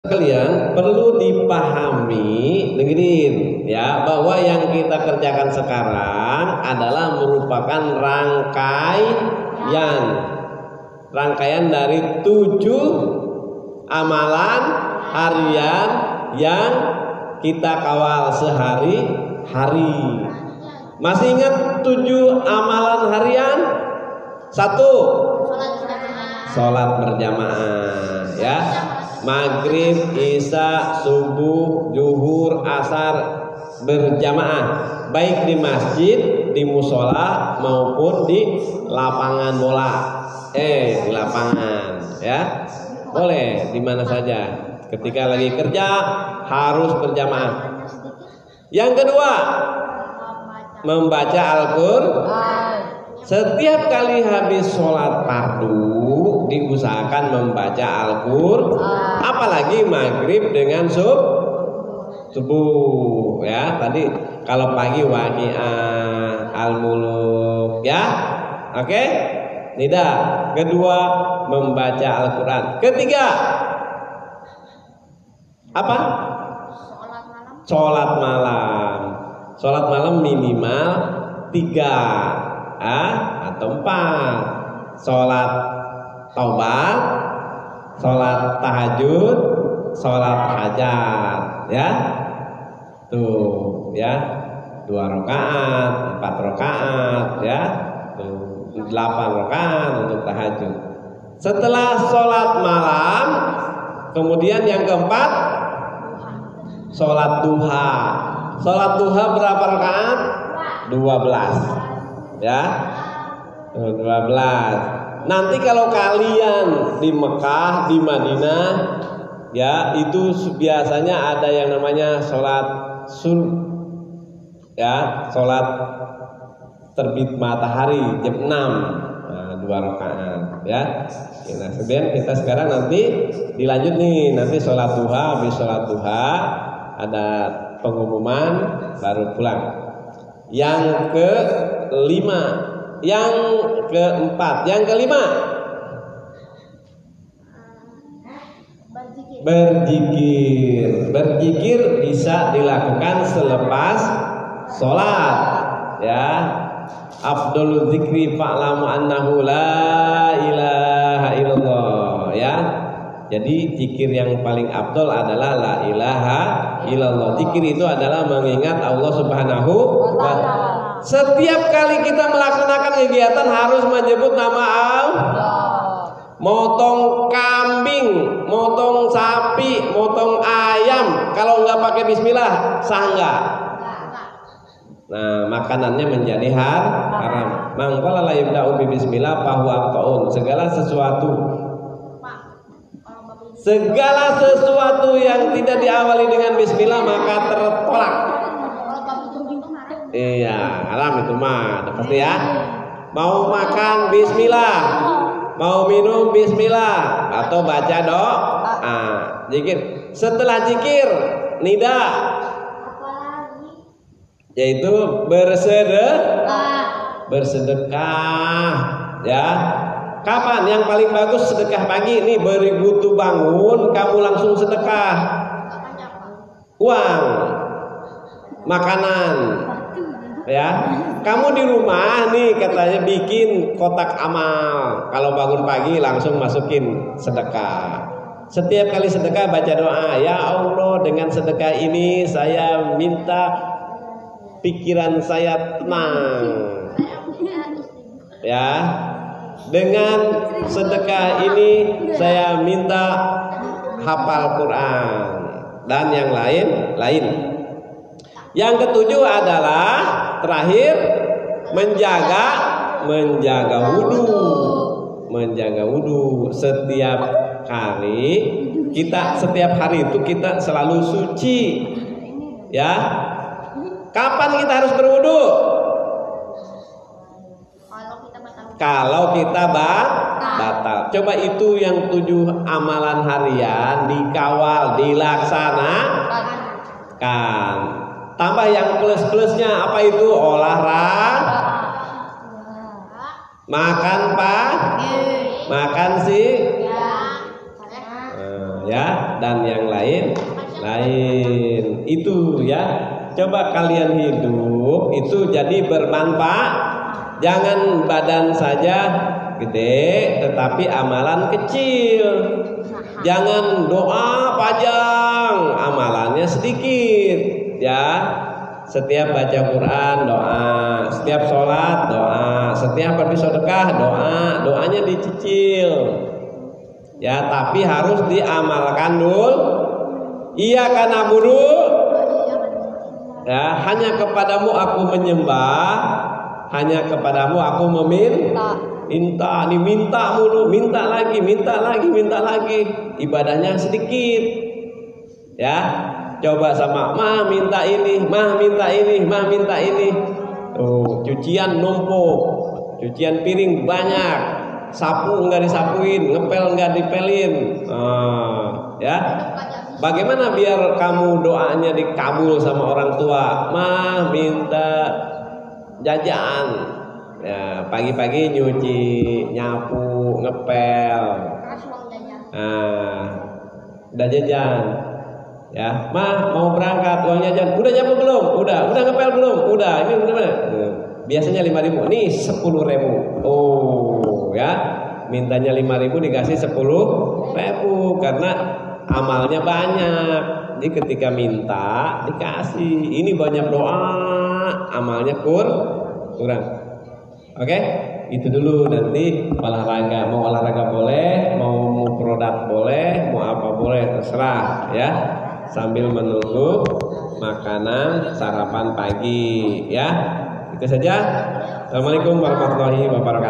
Kalian perlu dipahami dengerin ya bahwa yang kita kerjakan sekarang adalah merupakan rangkaian rangkaian dari tujuh amalan harian yang kita kawal sehari-hari. Masih ingat tujuh amalan harian? Satu, sholat berjamaah ya maghrib, isya, subuh, zuhur, asar berjamaah baik di masjid, di musola maupun di lapangan bola. Eh, di lapangan ya. Boleh di mana saja. Ketika lagi kerja harus berjamaah. Yang kedua, membaca Al-Qur'an. Setiap kali habis sholat fardu diusahakan membaca Al-Qur'an, apalagi maghrib dengan sub subuh ya. Tadi kalau pagi waqiah al-muluk ya. Oke? Tidak. Kedua membaca Al-Qur'an. Ketiga apa? Sholat malam. Sholat malam minimal tiga ah, atau empat. Sholat taubat, sholat tahajud, sholat hajat, ya. Tuh, ya. Dua rakaat, empat rakaat, ya. Tuh, delapan rakaat untuk tahajud. Setelah sholat malam, kemudian yang keempat, sholat duha. Sholat duha berapa rakaat? 12 ya 12 nanti kalau kalian di Mekah di Madinah ya itu biasanya ada yang namanya sholat sun ya sholat terbit matahari jam 6 nah, dua rakaat ya. Nah kemudian kita sekarang nanti dilanjut nih nanti sholat duha habis sholat duha ada pengumuman baru pulang. Yang kelima, yang keempat, yang kelima berzikir. Berzikir bisa dilakukan selepas sholat, ya. Abdul zikri fa'lamu annahu la ilaha illallah, ya. Jadi zikir yang paling abdul adalah la ilaha illallah. Zikir itu adalah mengingat Allah Subhanahu wa taala. Setiap kali kita melaksanakan kegiatan harus menyebut nama Allah. Motong kambing, motong sapi, motong ayam, kalau nggak pakai bismillah sah nggak? Nah, makanannya menjadi har, haram. Mangkala la bi bismillah fahuwa taun. Segala sesuatu Segala sesuatu yang tidak diawali dengan bismillah maka tertolak. Iya, haram itu mah, pasti ya. Mau makan bismillah, mau minum bismillah atau baca doa. Ah, zikir. Setelah zikir, nida yaitu bersedekah. Bersedekah, ya. Kapan yang paling bagus sedekah pagi? Ini beri butuh bangun, kamu langsung sedekah. Uang, makanan, ya. Kamu di rumah nih katanya bikin kotak amal. Kalau bangun pagi langsung masukin sedekah. Setiap kali sedekah baca doa, ya Allah dengan sedekah ini saya minta pikiran saya tenang. Ya, dengan sedekah ini saya minta hafal Quran dan yang lain lain. Yang ketujuh adalah terakhir menjaga menjaga wudhu menjaga wudhu setiap kali kita setiap hari itu kita selalu suci. Ya. Kapan kita harus berwudhu kalau kita batal. Coba itu yang tujuh amalan harian dikawal, dilaksanakan. Tambah yang plus-plusnya apa itu? Olahraga. Makan pak, makan sih. ya dan yang lain? Lain. Itu ya. Coba kalian hidup itu jadi bermanfaat. Jangan badan saja gede tetapi amalan kecil. Jangan doa panjang amalannya sedikit ya setiap baca Quran doa. Setiap sholat doa. Setiap pergi sedekah doa. Doanya dicicil. Ya tapi harus diamalkan dulu iya karena buru ya hanya kepadamu aku menyembah. Hanya kepadamu aku meminta. Minta. Diminta mulu minta lagi minta lagi minta lagi. Ibadahnya sedikit. Ya coba sama mah minta ini mah minta ini mah minta ini. Tuh cucian numpuk cucian piring banyak sapu enggak disapuin ngepel enggak dipelin. Nah, ya. Bagaimana biar kamu doanya dikabul sama orang tua? Mah minta jajan. Ya pagi-pagi nyuci nyapu ngepel. Nah udah jajan ya mah mau berangkat uang jajan. Udah nyapu belum? Udah. Udah ngepel belum? Udah. Ini udah biasanya lima ribu. Nih sepuluh ribu. Oh ya. Mintanya lima ribu dikasih sepuluh ribu. Karena amalnya banyak. Jadi ketika minta dikasih. Ini banyak doa amalnya kur kurang. Oke, itu dulu. Nanti olahraga. Mau olahraga boleh, mau mau produk boleh, mau apa boleh terserah ya. Sambil menunggu makanan sarapan pagi ya. Itu saja. Assalamualaikum warahmatullahi wabarakatuh.